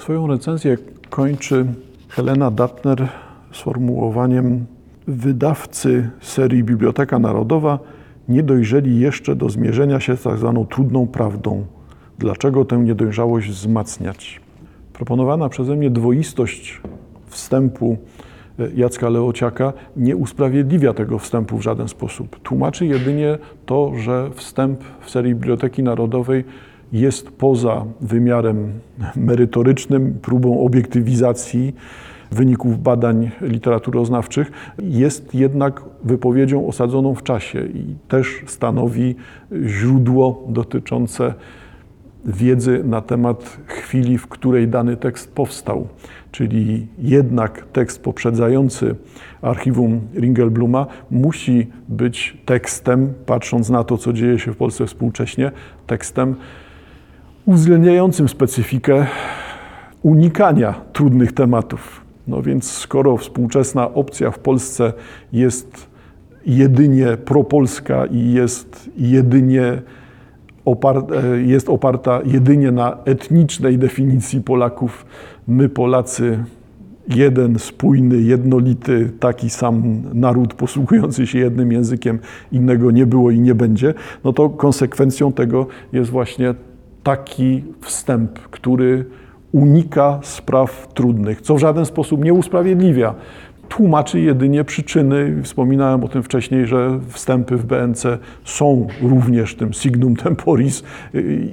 Swoją recenzję kończy Helena Datner sformułowaniem wydawcy serii Biblioteka Narodowa nie dojrzeli jeszcze do zmierzenia się z tak zwaną trudną prawdą. Dlaczego tę niedojrzałość wzmacniać? Proponowana przeze mnie dwoistość wstępu e, Jacka Leociaka nie usprawiedliwia tego wstępu w żaden sposób. Tłumaczy jedynie to, że wstęp w serii Biblioteki Narodowej jest poza wymiarem merytorycznym, próbą obiektywizacji wyników badań literaturoznawczych, jest jednak wypowiedzią osadzoną w czasie i też stanowi źródło dotyczące wiedzy na temat chwili, w której dany tekst powstał. Czyli jednak tekst poprzedzający archiwum Ringelbluma musi być tekstem, patrząc na to, co dzieje się w Polsce współcześnie, tekstem uwzględniającym specyfikę unikania trudnych tematów. No więc skoro współczesna opcja w Polsce jest jedynie propolska i jest jedynie oparta, jest oparta jedynie na etnicznej definicji Polaków, my Polacy jeden spójny, jednolity, taki sam naród posługujący się jednym językiem, innego nie było i nie będzie, no to konsekwencją tego jest właśnie taki wstęp, który unika spraw trudnych, co w żaden sposób nie usprawiedliwia. Tłumaczy jedynie przyczyny. Wspominałem o tym wcześniej, że wstępy w BNC są również tym signum temporis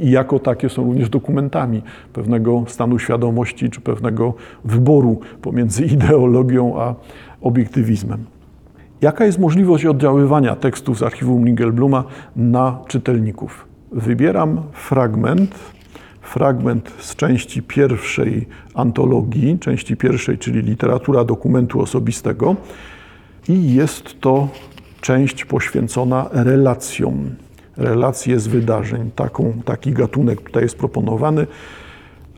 i jako takie są również dokumentami pewnego stanu świadomości czy pewnego wyboru pomiędzy ideologią a obiektywizmem. Jaka jest możliwość oddziaływania tekstów z archiwum Ringelbluma na czytelników? Wybieram fragment fragment z części pierwszej antologii, części pierwszej, czyli literatura dokumentu osobistego, i jest to część poświęcona relacjom. Relacje z wydarzeń. Taką, taki gatunek tutaj jest proponowany,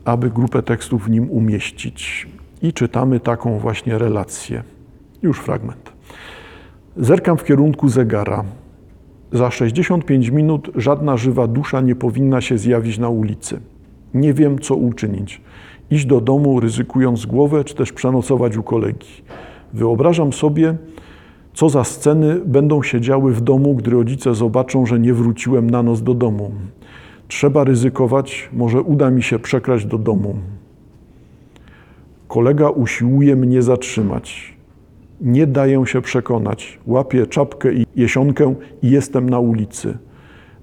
aby grupę tekstów w nim umieścić. I czytamy taką właśnie relację. Już fragment. Zerkam w kierunku zegara. Za 65 minut żadna żywa dusza nie powinna się zjawić na ulicy. Nie wiem, co uczynić. Iść do domu, ryzykując głowę, czy też przenocować u kolegi. Wyobrażam sobie, co za sceny będą się działy w domu, gdy rodzice zobaczą, że nie wróciłem na noc do domu. Trzeba ryzykować, może uda mi się przekraść do domu. Kolega usiłuje mnie zatrzymać. Nie daję się przekonać. Łapię czapkę i jesionkę i jestem na ulicy.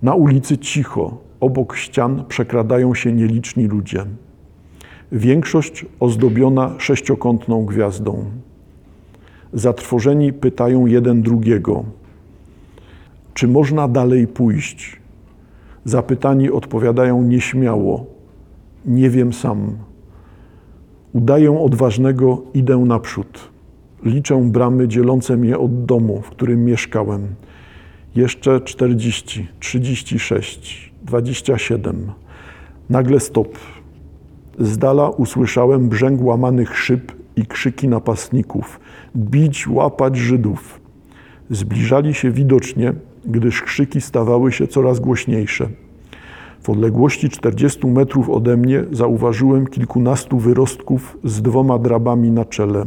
Na ulicy cicho, Obok ścian przekradają się nieliczni ludzie. Większość ozdobiona sześciokątną gwiazdą. Zatrwożeni pytają jeden drugiego: Czy można dalej pójść? Zapytani odpowiadają nieśmiało: Nie wiem sam. Udaję odważnego, idę naprzód. Liczę bramy dzielące mnie od domu, w którym mieszkałem. Jeszcze 40, 36, 27. Nagle stop. Z dala usłyszałem brzęk łamanych szyb i krzyki napastników. Bić, łapać Żydów. Zbliżali się widocznie, gdyż krzyki stawały się coraz głośniejsze. W odległości 40 metrów ode mnie zauważyłem kilkunastu wyrostków z dwoma drabami na czele.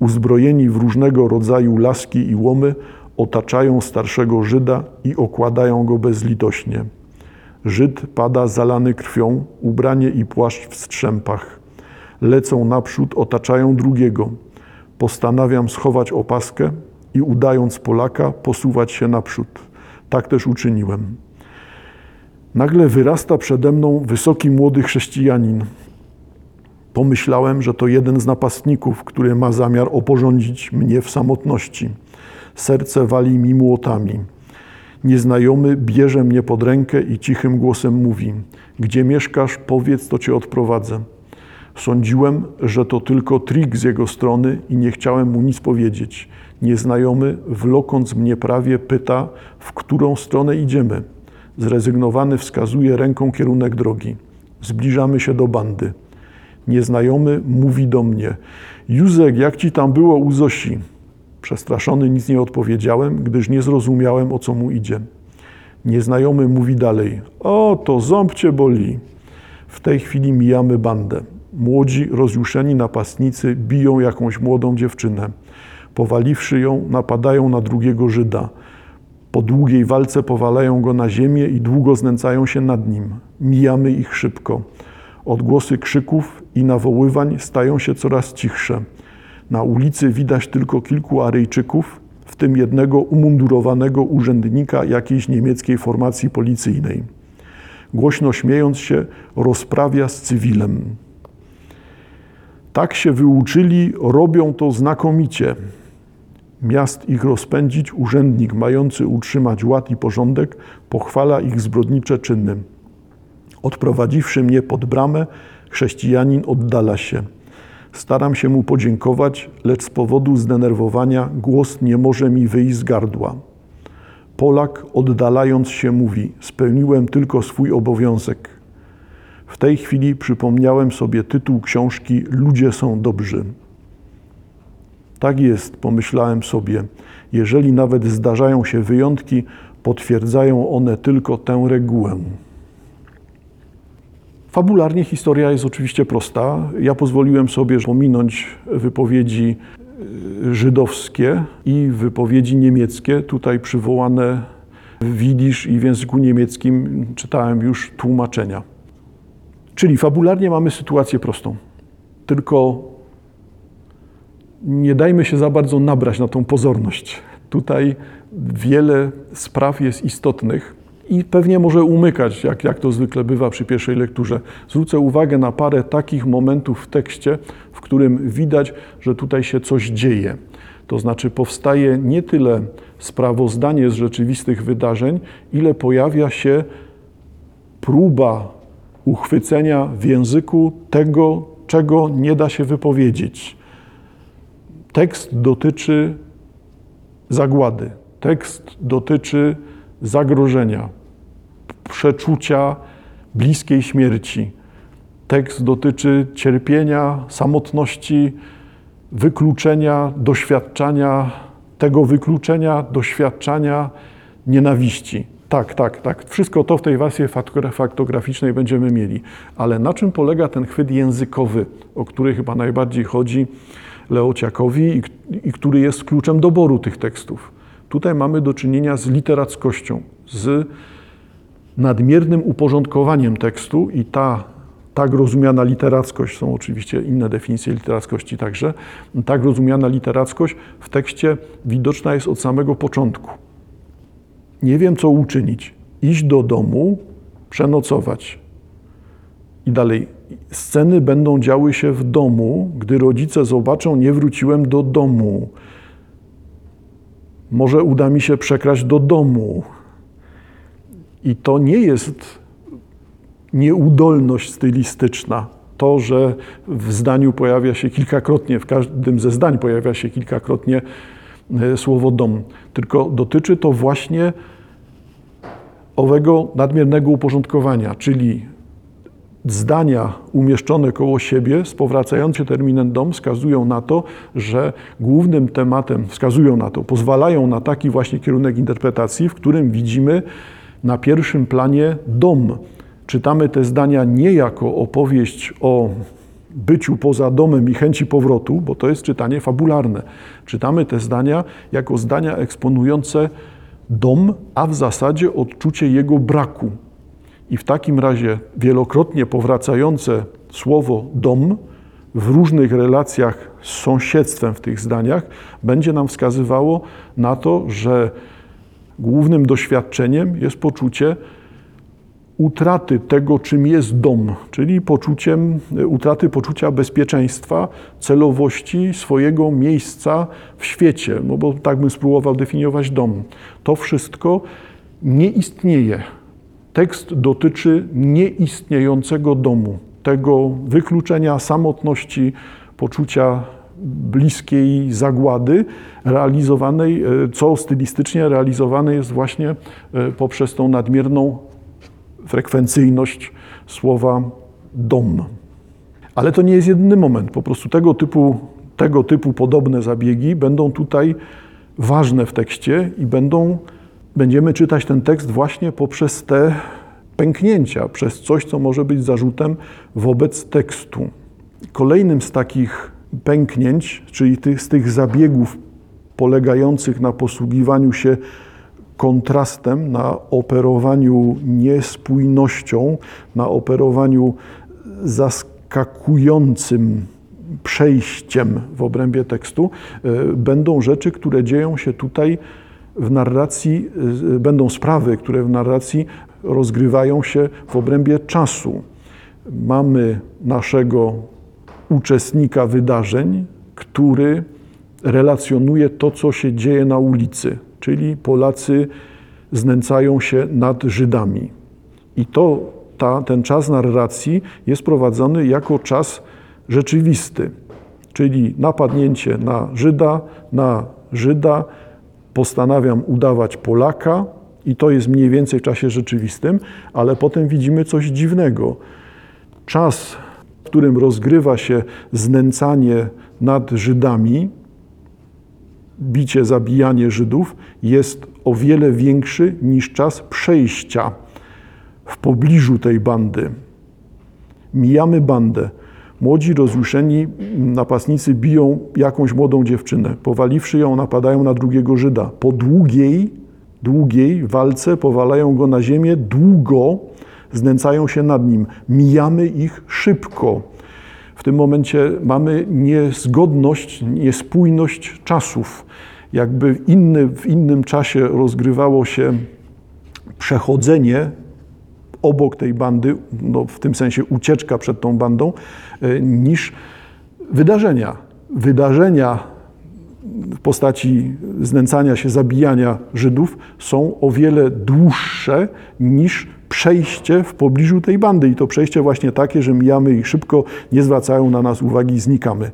Uzbrojeni w różnego rodzaju laski i łomy, otaczają starszego Żyda i okładają go bezlitośnie. Żyd pada zalany krwią, ubranie i płaszcz w strzępach. Lecą naprzód, otaczają drugiego. Postanawiam schować opaskę i udając Polaka, posuwać się naprzód. Tak też uczyniłem. Nagle wyrasta przede mną wysoki młody chrześcijanin. Pomyślałem, że to jeden z napastników, który ma zamiar oporządzić mnie w samotności. Serce wali mi młotami. Nieznajomy bierze mnie pod rękę i cichym głosem mówi: Gdzie mieszkasz, powiedz, to cię odprowadzę. Sądziłem, że to tylko trik z jego strony i nie chciałem mu nic powiedzieć. Nieznajomy, wlokąc mnie prawie, pyta, w którą stronę idziemy. Zrezygnowany wskazuje ręką kierunek drogi. Zbliżamy się do bandy. Nieznajomy mówi do mnie: Józek, jak ci tam było u Zosi? Przestraszony nic nie odpowiedziałem, gdyż nie zrozumiałem, o co mu idzie. Nieznajomy mówi dalej: O, to ząb cię boli. W tej chwili mijamy bandę. Młodzi, rozjuszeni napastnicy biją jakąś młodą dziewczynę. Powaliwszy ją, napadają na drugiego Żyda. Po długiej walce powalają go na ziemię i długo znęcają się nad nim. Mijamy ich szybko. Odgłosy krzyków i nawoływań stają się coraz cichsze. Na ulicy widać tylko kilku Aryjczyków, w tym jednego umundurowanego urzędnika jakiejś niemieckiej formacji policyjnej. Głośno śmiejąc się, rozprawia z cywilem. Tak się wyuczyli, robią to znakomicie. Miast ich rozpędzić, urzędnik mający utrzymać ład i porządek, pochwala ich zbrodnicze czyny. Odprowadziwszy mnie pod bramę, chrześcijanin oddala się. Staram się mu podziękować, lecz z powodu zdenerwowania głos nie może mi wyjść z gardła. Polak, oddalając się, mówi: Spełniłem tylko swój obowiązek. W tej chwili przypomniałem sobie tytuł książki Ludzie są dobrzy. Tak jest, pomyślałem sobie. Jeżeli nawet zdarzają się wyjątki, potwierdzają one tylko tę regułę. Fabularnie historia jest oczywiście prosta. Ja pozwoliłem sobie pominąć wypowiedzi y, żydowskie i wypowiedzi niemieckie, tutaj przywołane w widzisz i w języku niemieckim czytałem już tłumaczenia. Czyli fabularnie mamy sytuację prostą. Tylko nie dajmy się za bardzo nabrać na tą pozorność. Tutaj wiele spraw jest istotnych i pewnie może umykać, jak, jak to zwykle bywa przy pierwszej lekturze. Zwrócę uwagę na parę takich momentów w tekście, w którym widać, że tutaj się coś dzieje. To znaczy powstaje nie tyle sprawozdanie z rzeczywistych wydarzeń, ile pojawia się próba uchwycenia w języku tego, czego nie da się wypowiedzieć. Tekst dotyczy zagłady, tekst dotyczy zagrożenia, przeczucia bliskiej śmierci. Tekst dotyczy cierpienia, samotności, wykluczenia, doświadczania, tego wykluczenia, doświadczania nienawiści. Tak, tak, tak. Wszystko to w tej wersji faktograficznej będziemy mieli. Ale na czym polega ten chwyt językowy, o który chyba najbardziej chodzi Leociakowi i, i który jest kluczem doboru tych tekstów? Tutaj mamy do czynienia z literackością, z nadmiernym uporządkowaniem tekstu i ta tak rozumiana literackość, są oczywiście inne definicje literackości także, tak rozumiana literackość w tekście widoczna jest od samego początku. Nie wiem, co uczynić. Iść do domu, przenocować. I dalej. Sceny będą działy się w domu, gdy rodzice zobaczą, nie wróciłem do domu. Może uda mi się przekraść do domu. I to nie jest nieudolność stylistyczna. To, że w zdaniu pojawia się kilkakrotnie, w każdym ze zdań pojawia się kilkakrotnie e, słowo dom, tylko dotyczy to właśnie owego nadmiernego uporządkowania, czyli zdania umieszczone koło siebie z powracającym terminem dom wskazują na to, że głównym tematem, wskazują na to, pozwalają na taki właśnie kierunek interpretacji, w którym widzimy na pierwszym planie dom. Czytamy te zdania nie jako opowieść o byciu poza domem i chęci powrotu, bo to jest czytanie fabularne. Czytamy te zdania jako zdania eksponujące dom, a w zasadzie odczucie jego braku. I w takim razie wielokrotnie powracające słowo dom w różnych relacjach z sąsiedztwem w tych zdaniach będzie nam wskazywało na to, że głównym doświadczeniem jest poczucie utraty tego, czym jest dom, czyli poczuciem, utraty poczucia bezpieczeństwa, celowości swojego miejsca w świecie, no bo tak bym spróbował definiować dom. To wszystko nie istnieje. Tekst dotyczy nieistniejącego domu, tego wykluczenia, samotności, poczucia bliskiej zagłady, realizowanej, e, co stylistycznie realizowane jest właśnie e, poprzez tą nadmierną frekwencyjność słowa dom. Ale to nie jest jedyny moment. Po prostu tego typu, tego typu podobne zabiegi będą tutaj ważne w tekście i będą, będziemy czytać ten tekst właśnie poprzez te pęknięcia, przez coś, co może być zarzutem wobec tekstu. Kolejnym z takich pęknięć, czyli tych, z tych zabiegów polegających na posługiwaniu się kontrastem, na operowaniu niespójnością, na operowaniu zaskakującym przejściem w obrębie tekstu, e, będą rzeczy, które dzieją się tutaj w narracji, e, będą sprawy, które w narracji rozgrywają się w obrębie czasu. Mamy naszego uczestnika wydarzeń, który relacjonuje to, co się dzieje na ulicy, czyli Polacy znęcają się nad Żydami. I to, ta, ten czas narracji jest prowadzony jako czas rzeczywisty, czyli napadnięcie na Żyda, na Żyda, postanawiam udawać Polaka, i to jest mniej więcej w czasie rzeczywistym, ale potem widzimy coś dziwnego. Czas, którym rozgrywa się znęcanie nad Żydami, bicie, zabijanie Żydów, jest o wiele większy niż czas przejścia w pobliżu tej bandy. Mijamy bandę. Młodzi, rozjuszeni napastnicy biją jakąś młodą dziewczynę. Powaliwszy ją, napadają na drugiego Żyda. Po długiej, długiej walce powalają go na ziemię, długo znęcają się nad nim. Mijamy ich szybko. W tym momencie mamy niezgodność, niespójność czasów. Jakby inny, w innym czasie rozgrywało się przechodzenie obok tej bandy, no w tym sensie ucieczka przed tą bandą, e, niż wydarzenia. Wydarzenia w postaci znęcania się, zabijania Żydów są o wiele dłuższe niż przejście w pobliżu tej bandy. I to przejście właśnie takie, że mijamy ich szybko, nie zwracają na nas uwagi i znikamy.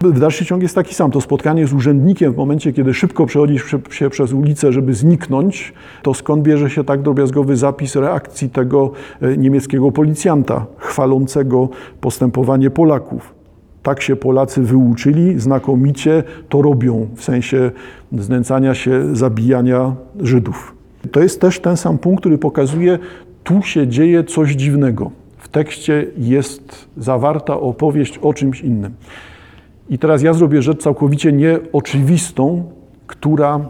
W dalszy ciąg jest taki sam. To spotkanie z urzędnikiem w momencie, kiedy szybko przechodzisz się przez ulicę, żeby zniknąć, to skąd bierze się tak drobiazgowy zapis reakcji tego e, niemieckiego policjanta, chwalącego postępowanie Polaków. Tak się Polacy wyuczyli, znakomicie to robią, w sensie znęcania się, zabijania Żydów. To jest też ten sam punkt, który pokazuje, tu się dzieje coś dziwnego. W tekście jest zawarta opowieść o czymś innym. I teraz ja zrobię rzecz całkowicie nieoczywistą, która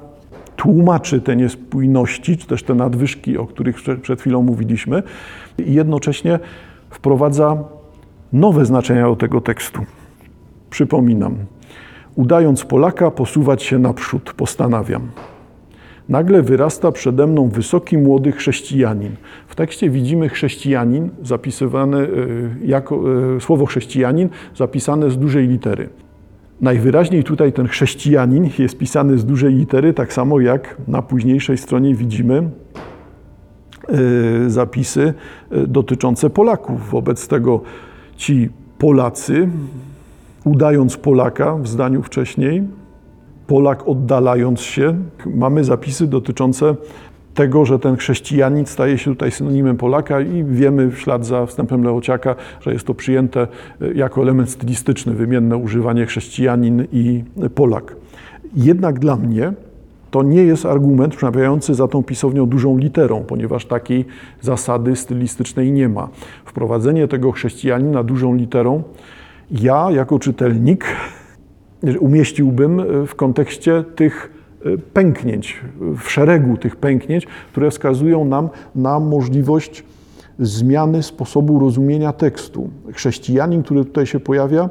tłumaczy te niespójności, czy też te nadwyżki, o których przed chwilą mówiliśmy, i jednocześnie wprowadza nowe znaczenia do tego tekstu. Przypominam, udając Polaka, posuwać się naprzód, postanawiam. Nagle wyrasta przede mną wysoki młody chrześcijanin. W tekście widzimy chrześcijanin e, jako e, słowo chrześcijanin zapisane z dużej litery. Najwyraźniej tutaj ten chrześcijanin jest pisany z dużej litery, tak samo jak na późniejszej stronie widzimy e, zapisy dotyczące Polaków. Wobec tego ci Polacy, udając Polaka w zdaniu wcześniej, Polak oddalając się, mamy zapisy dotyczące tego, że ten chrześcijanin staje się tutaj synonimem Polaka i wiemy w ślad za wstępem Leociaka, że jest to przyjęte e, jako element stylistyczny, wymienne używanie chrześcijanin i Polak. Jednak dla mnie to nie jest argument przemawiający za tą pisownią dużą literą, ponieważ takiej zasady stylistycznej nie ma. Wprowadzenie tego chrześcijanina dużą literą ja jako czytelnik umieściłbym w kontekście tych Y, pęknięć, w szeregu tych pęknięć, które wskazują nam na możliwość zmiany sposobu rozumienia tekstu. Chrześcijanin, który tutaj się pojawia,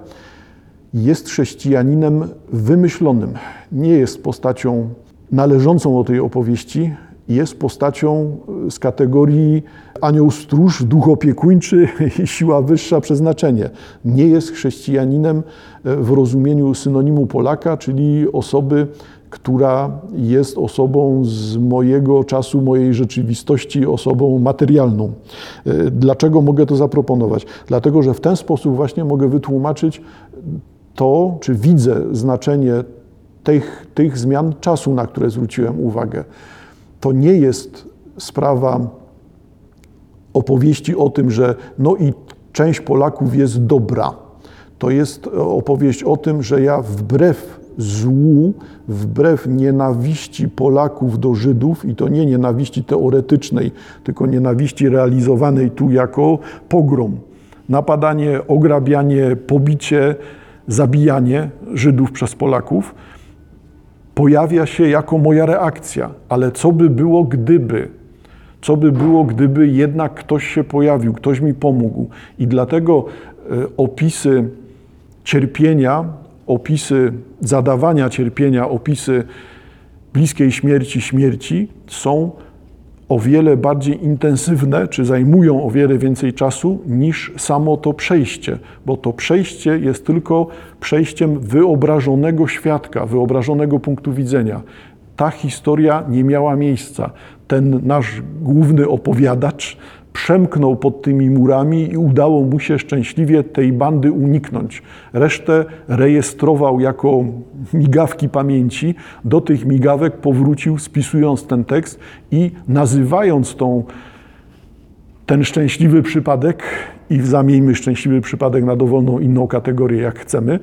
jest chrześcijaninem wymyślonym. Nie jest postacią należącą do tej opowieści, jest postacią z kategorii anioł stróż, duch opiekuńczy i siła wyższa przeznaczenie. Nie jest chrześcijaninem w rozumieniu synonimu Polaka, czyli osoby, która jest osobą z mojego czasu, mojej rzeczywistości, osobą materialną. E, dlaczego mogę to zaproponować? Dlatego, że w ten sposób właśnie mogę wytłumaczyć to, czy widzę znaczenie tych, tych zmian czasu, na które zwróciłem uwagę. To nie jest sprawa opowieści o tym, że no i część Polaków jest dobra. To jest opowieść o tym, że ja wbrew złu, wbrew nienawiści Polaków do Żydów, i to nie nienawiści teoretycznej, tylko nienawiści realizowanej tu jako pogrom. napadanie, ograbianie, pobicie, zabijanie Żydów przez Polaków pojawia się jako moja reakcja. Ale co by było, gdyby? Co by było, gdyby jednak ktoś się pojawił, ktoś mi pomógł? I dlatego e, opisy cierpienia, opisy zadawania cierpienia, opisy bliskiej śmierci, śmierci są o wiele bardziej intensywne, czy zajmują o wiele więcej czasu niż samo to przejście, bo to przejście jest tylko przejściem wyobrażonego świadka, wyobrażonego punktu widzenia. Ta historia nie miała miejsca. Ten nasz główny opowiadacz przemknął pod tymi murami i udało mu się szczęśliwie tej bandy uniknąć. Resztę rejestrował jako migawki pamięci. Do tych migawek powrócił, spisując ten tekst i nazywając tą, ten szczęśliwy przypadek, i zamieńmy szczęśliwy przypadek na dowolną inną kategorię, jak chcemy,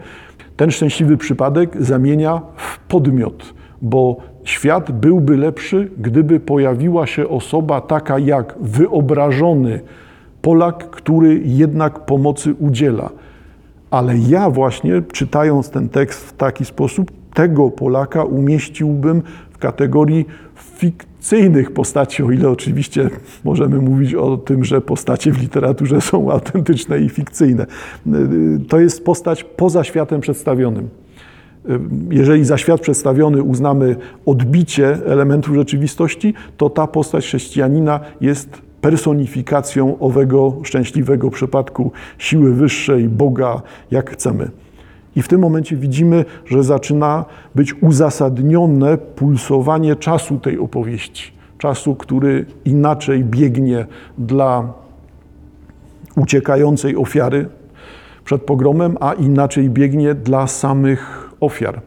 ten szczęśliwy przypadek zamienia w podmiot, bo Świat byłby lepszy, gdyby pojawiła się osoba taka jak wyobrażony Polak, który jednak pomocy udziela. Ale ja właśnie, czytając ten tekst w taki sposób, tego Polaka umieściłbym w kategorii fikcyjnych postaci, o ile oczywiście możemy mówić o tym, że postacie w literaturze są autentyczne i fikcyjne. To jest postać poza światem przedstawionym jeżeli za świat przedstawiony uznamy odbicie elementów rzeczywistości, to ta postać chrześcijanina jest personifikacją owego szczęśliwego przypadku siły wyższej, Boga, jak chcemy. I w tym momencie widzimy, że zaczyna być uzasadnione pulsowanie czasu tej opowieści. Czasu, który inaczej biegnie dla uciekającej ofiary przed pogromem, a inaczej biegnie dla samych ofiar.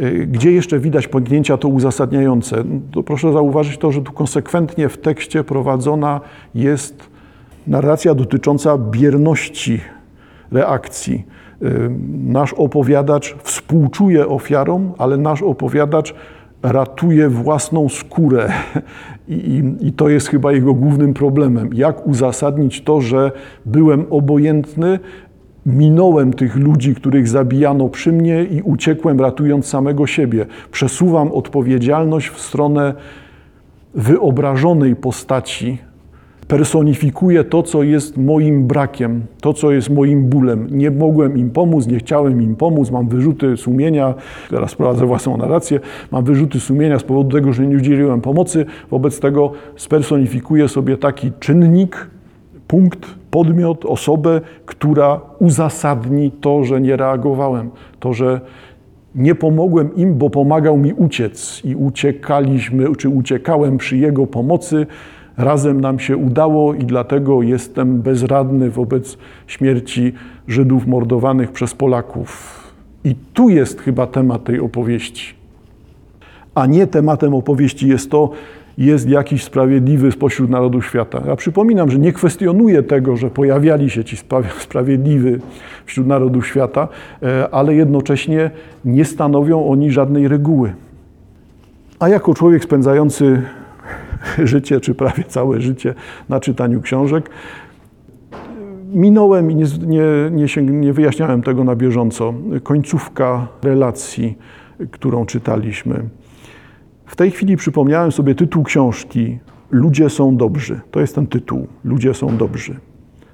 Y, gdzie jeszcze widać pognięcia to uzasadniające? To proszę zauważyć to, że tu konsekwentnie w tekście prowadzona jest narracja dotycząca bierności reakcji. Y, nasz opowiadacz współczuje ofiarom, ale nasz opowiadacz ratuje własną skórę. I, I, I, to jest chyba jego głównym problemem. Jak uzasadnić to, że byłem obojętny, Minąłem tych ludzi, których zabijano przy mnie i uciekłem, ratując samego siebie. Przesuwam odpowiedzialność w stronę wyobrażonej postaci. Personifikuję to, co jest moim brakiem, to, co jest moim bólem. Nie mogłem im pomóc, nie chciałem im pomóc, mam wyrzuty sumienia, teraz prowadzę własną narrację, mam wyrzuty sumienia z powodu tego, że nie udzieliłem pomocy. Wobec tego spersonifikuję sobie taki czynnik, punkt, podmiot, osobę, która uzasadni to, że nie reagowałem, to, że nie pomogłem im, bo pomagał mi uciec i uciekaliśmy, czy uciekałem przy jego pomocy. Razem nam się udało i dlatego jestem bezradny wobec śmierci Żydów mordowanych przez Polaków. I tu jest chyba temat tej opowieści. A nie tematem opowieści jest to, jest jakiś sprawiedliwy spośród narodów świata. Ja przypominam, że nie kwestionuję tego, że pojawiali się ci sprawiedliwi wśród narodów świata, e, ale jednocześnie nie stanowią oni żadnej reguły. A jako człowiek spędzający życie, czy prawie całe życie na czytaniu książek, minąłem i nie, nie, nie, nie wyjaśniałem tego na bieżąco. Końcówka relacji, którą czytaliśmy w tej chwili przypomniałem sobie tytuł książki Ludzie są dobrzy. To jest ten tytuł. Ludzie są dobrzy.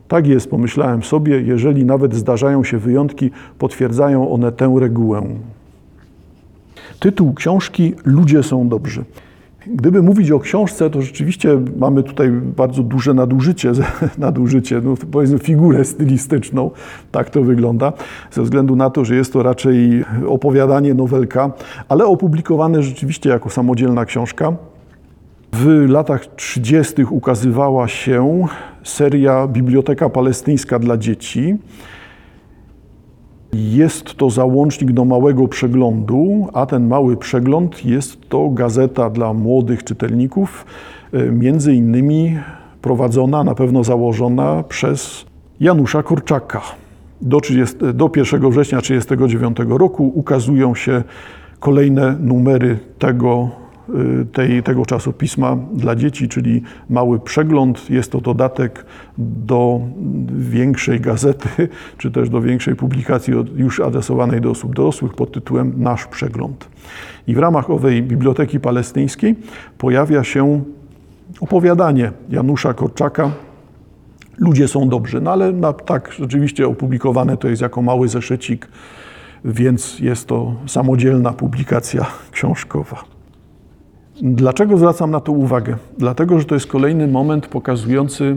Tak jest, pomyślałem sobie, jeżeli nawet zdarzają się wyjątki, potwierdzają one tę regułę. Tytuł książki Ludzie są dobrzy. Gdyby mówić o książce, to rzeczywiście mamy tutaj bardzo duże nadużycie, nadużycie no powiedzmy figurę stylistyczną, tak to wygląda, ze względu na to, że jest to raczej opowiadanie, nowelka, ale opublikowane rzeczywiście jako samodzielna książka. W latach 30. ukazywała się seria Biblioteka Palestyńska dla dzieci. Jest to załącznik do małego przeglądu, a ten mały przegląd jest to gazeta dla młodych czytelników, e, między innymi prowadzona, na pewno założona przez Janusza Korczaka. Do, 30, do 1 września 1939 roku ukazują się kolejne numery tego tej, tego czasopisma dla dzieci, czyli mały przegląd. Jest to dodatek do większej gazety, czy też do większej publikacji już adresowanej do osób dorosłych pod tytułem Nasz Przegląd. I w ramach owej Biblioteki Palestyńskiej pojawia się opowiadanie Janusza Korczaka, Ludzie są dobrzy, no ale na, tak rzeczywiście opublikowane to jest jako mały zeszycik, więc jest to samodzielna publikacja książkowa. Dlaczego zwracam na to uwagę? Dlatego, że to jest kolejny moment pokazujący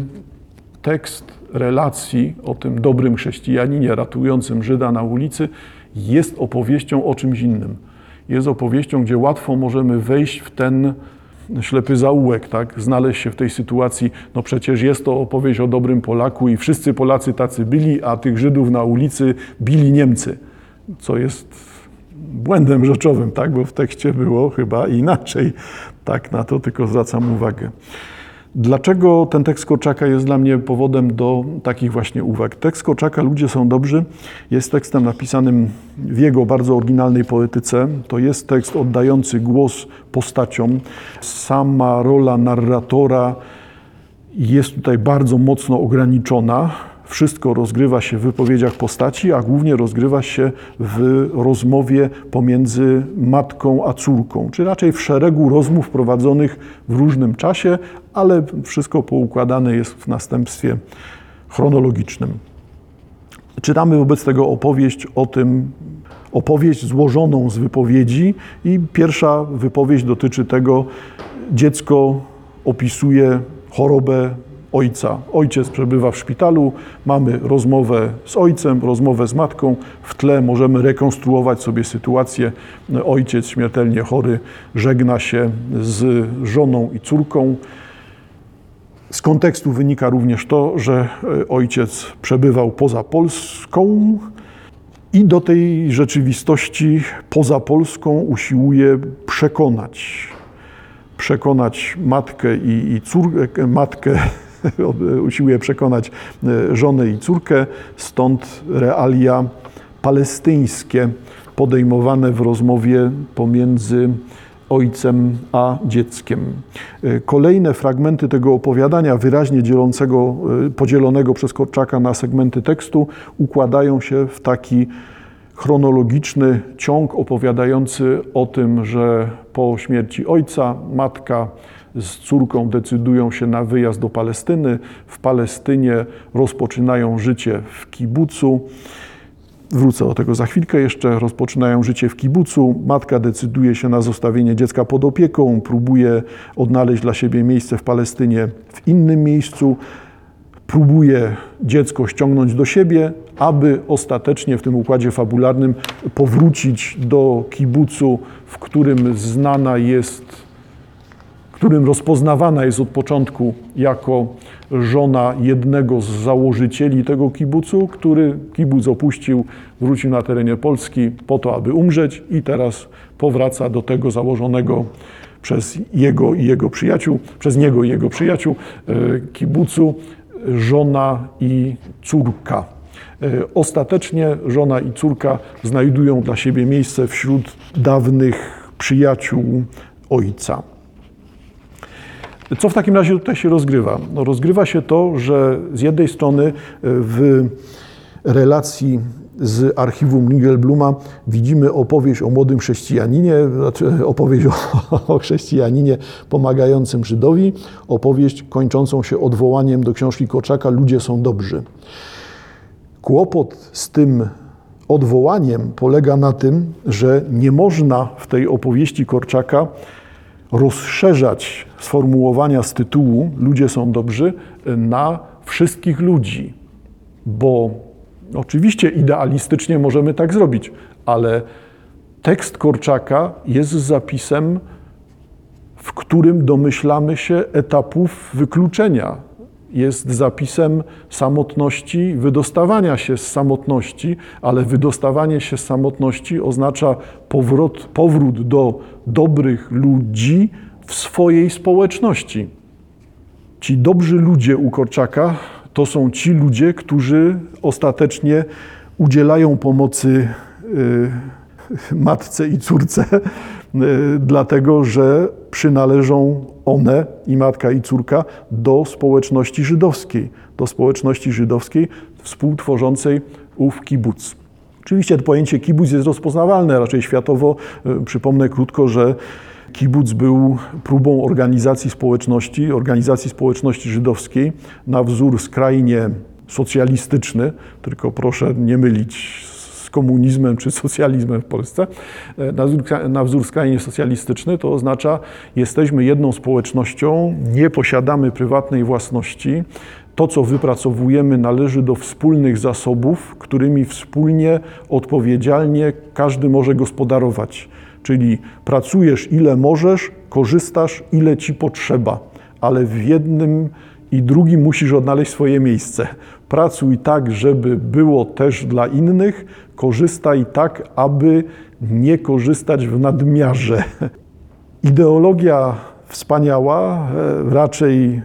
tekst relacji o tym dobrym chrześcijaninie ratującym Żyda na ulicy, jest opowieścią o czymś innym. Jest opowieścią, gdzie łatwo możemy wejść w ten ślepy zaułek, tak? znaleźć się w tej sytuacji, no przecież jest to opowieść o dobrym Polaku i wszyscy Polacy tacy byli, a tych Żydów na ulicy bili Niemcy, co jest błędem rzeczowym, tak? bo w tekście było chyba inaczej. Tak na to tylko zwracam uwagę. Dlaczego ten tekst Korczaka jest dla mnie powodem do takich właśnie uwag? Tekst Korczaka Ludzie są dobrzy jest tekstem napisanym w jego bardzo oryginalnej poetyce. To jest tekst oddający głos postaciom. Sama rola narratora jest tutaj bardzo mocno ograniczona wszystko rozgrywa się w wypowiedziach postaci, a głównie rozgrywa się w rozmowie pomiędzy matką a córką, czy raczej w szeregu rozmów prowadzonych w różnym czasie, ale wszystko poukładane jest w następstwie chronologicznym. Czytamy wobec tego opowieść o tym, opowieść złożoną z wypowiedzi, i pierwsza wypowiedź dotyczy tego, dziecko opisuje chorobę ojca. Ojciec przebywa w szpitalu, mamy rozmowę z ojcem, rozmowę z matką. W tle możemy rekonstruować sobie sytuację. Ojciec śmiertelnie chory żegna się z żoną i córką. Z kontekstu wynika również to, że ojciec przebywał poza Polską i do tej rzeczywistości poza Polską usiłuje przekonać przekonać matkę i, i córkę, matkę usiłuje przekonać e, żonę i córkę, stąd realia palestyńskie podejmowane w rozmowie pomiędzy ojcem a dzieckiem. E, kolejne fragmenty tego opowiadania, wyraźnie dzielącego, e, podzielonego przez Korczaka na segmenty tekstu, układają się w taki chronologiczny ciąg opowiadający o tym, że po śmierci ojca matka z córką decydują się na wyjazd do Palestyny. W Palestynie rozpoczynają życie w kibucu. Wrócę do tego za chwilkę jeszcze. Rozpoczynają życie w kibucu. Matka decyduje się na zostawienie dziecka pod opieką, próbuje odnaleźć dla siebie miejsce w Palestynie w innym miejscu. Próbuje dziecko ściągnąć do siebie, aby ostatecznie w tym układzie fabularnym powrócić do kibucu, w którym znana jest którym rozpoznawana jest od początku jako żona jednego z założycieli tego kibucu, który kibuc opuścił, wrócił na terenie Polski po to, aby umrzeć i teraz powraca do tego założonego przez jego i jego przyjaciół, przez niego i jego przyjaciół e, kibucu żona i córka. E, ostatecznie żona i córka znajdują dla siebie miejsce wśród dawnych przyjaciół ojca. Co w takim razie tutaj się rozgrywa? No, rozgrywa się to, że z jednej strony w relacji z archiwum Bluma widzimy opowieść o młodym chrześcijaninie, znaczy opowieść o, o chrześcijaninie pomagającym Żydowi, opowieść kończącą się odwołaniem do książki Korczaka Ludzie są dobrzy. Kłopot z tym odwołaniem polega na tym, że nie można w tej opowieści Korczaka rozszerzać sformułowania z tytułu Ludzie są dobrzy na wszystkich ludzi, bo oczywiście idealistycznie możemy tak zrobić, ale tekst Korczaka jest zapisem, w którym domyślamy się etapów wykluczenia. Jest zapisem samotności, wydostawania się z samotności, ale wydostawanie się z samotności oznacza powrót, powrót do dobrych ludzi w swojej społeczności. Ci dobrzy ludzie u Korczaka to są ci ludzie, którzy ostatecznie udzielają pomocy y, matce i córce dlatego że przynależą one, i matka, i córka, do społeczności żydowskiej, do społeczności żydowskiej współtworzącej ów kibuc. Oczywiście to pojęcie kibuc jest rozpoznawalne raczej światowo. Przypomnę krótko, że kibuc był próbą organizacji społeczności, organizacji społeczności żydowskiej na wzór skrajnie socjalistyczny, tylko proszę nie mylić z komunizmem czy socjalizmem w Polsce, na wzór, na wzór skrajnie socjalistyczny, to oznacza, jesteśmy jedną społecznością, nie posiadamy prywatnej własności, to, co wypracowujemy, należy do wspólnych zasobów, którymi wspólnie, odpowiedzialnie każdy może gospodarować. Czyli pracujesz ile możesz, korzystasz ile ci potrzeba, ale w jednym i drugim musisz odnaleźć swoje miejsce. Pracuj tak, żeby było też dla innych, korzystaj tak, aby nie korzystać w nadmiarze. Ideologia wspaniała, e, raczej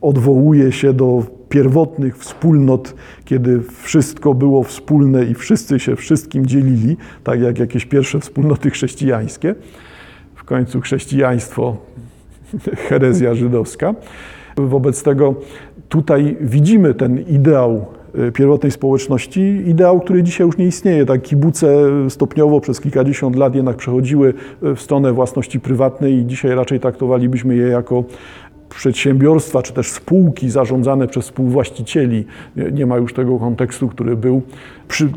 odwołuje się do pierwotnych wspólnot, kiedy wszystko było wspólne i wszyscy się wszystkim dzielili, tak jak jakieś pierwsze wspólnoty chrześcijańskie. W końcu chrześcijaństwo, herezja żydowska. Wobec tego tutaj widzimy ten ideał e, pierwotnej społeczności, ideał, który dzisiaj już nie istnieje. Tak kibuce stopniowo przez kilkadziesiąt lat jednak przechodziły w stronę własności prywatnej i dzisiaj raczej traktowalibyśmy je jako przedsiębiorstwa czy też spółki zarządzane przez współwłaścicieli. Nie ma już tego kontekstu, który był przy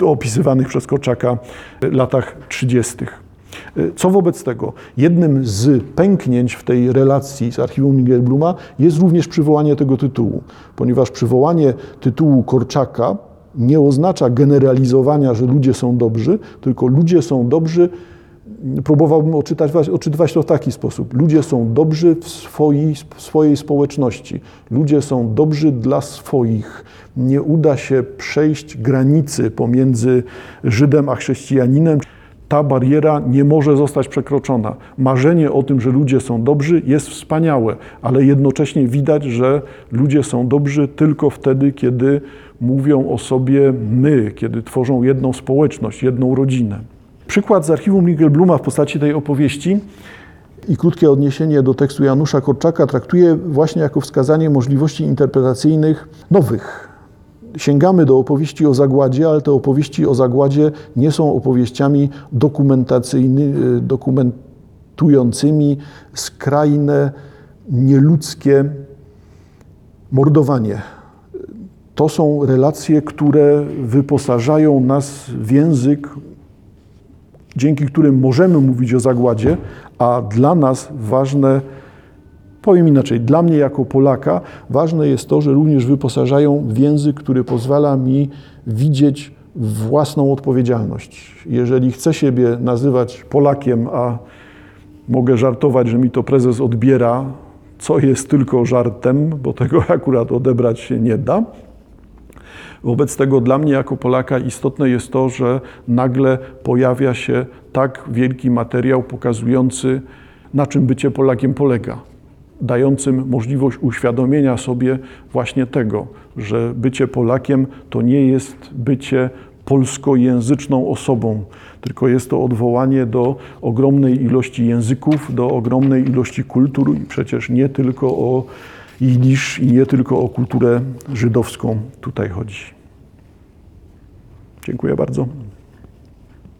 przez Korczaka latach 30. Co wobec tego? Jednym z pęknięć w tej relacji z archiwum Nigelbluma jest również przywołanie tego tytułu, ponieważ przywołanie tytułu Korczaka nie oznacza generalizowania, że ludzie są dobrzy, tylko ludzie są dobrzy próbowałbym odczytać, odczytywać to w taki sposób. Ludzie są dobrzy w swojej, w swojej społeczności. Ludzie są dobrzy dla swoich. Nie uda się przejść granicy pomiędzy Żydem a chrześcijaninem. Ta bariera nie może zostać przekroczona. Marzenie o tym, że ludzie są dobrzy, jest wspaniałe, ale jednocześnie widać, że ludzie są dobrzy tylko wtedy, kiedy mówią o sobie my, kiedy tworzą jedną społeczność, jedną rodzinę. Przykład z archiwum Bluma w postaci tej opowieści i krótkie odniesienie do tekstu Janusza Korczaka traktuje właśnie jako wskazanie możliwości interpretacyjnych nowych. Sięgamy do opowieści o zagładzie, ale te opowieści o zagładzie nie są opowieściami dokumentacyjnymi, dokumentującymi skrajne, nieludzkie mordowanie. To są relacje, które wyposażają nas w język dzięki którym możemy mówić o zagładzie, a dla nas ważne, powiem inaczej, dla mnie jako Polaka ważne jest to, że również wyposażają w język, który pozwala mi widzieć własną odpowiedzialność. Jeżeli chcę siebie nazywać Polakiem, a mogę żartować, że mi to prezes odbiera, co jest tylko żartem, bo tego akurat odebrać się nie da, Wobec tego dla mnie jako Polaka istotne jest to, że nagle pojawia się tak wielki materiał pokazujący, na czym bycie Polakiem polega, dającym możliwość uświadomienia sobie właśnie tego, że bycie Polakiem to nie jest bycie polskojęzyczną osobą, tylko jest to odwołanie do ogromnej ilości języków, do ogromnej ilości kultur i przecież nie tylko o jidysz i nie tylko o kulturę żydowską tutaj chodzi. Dziękuję bardzo.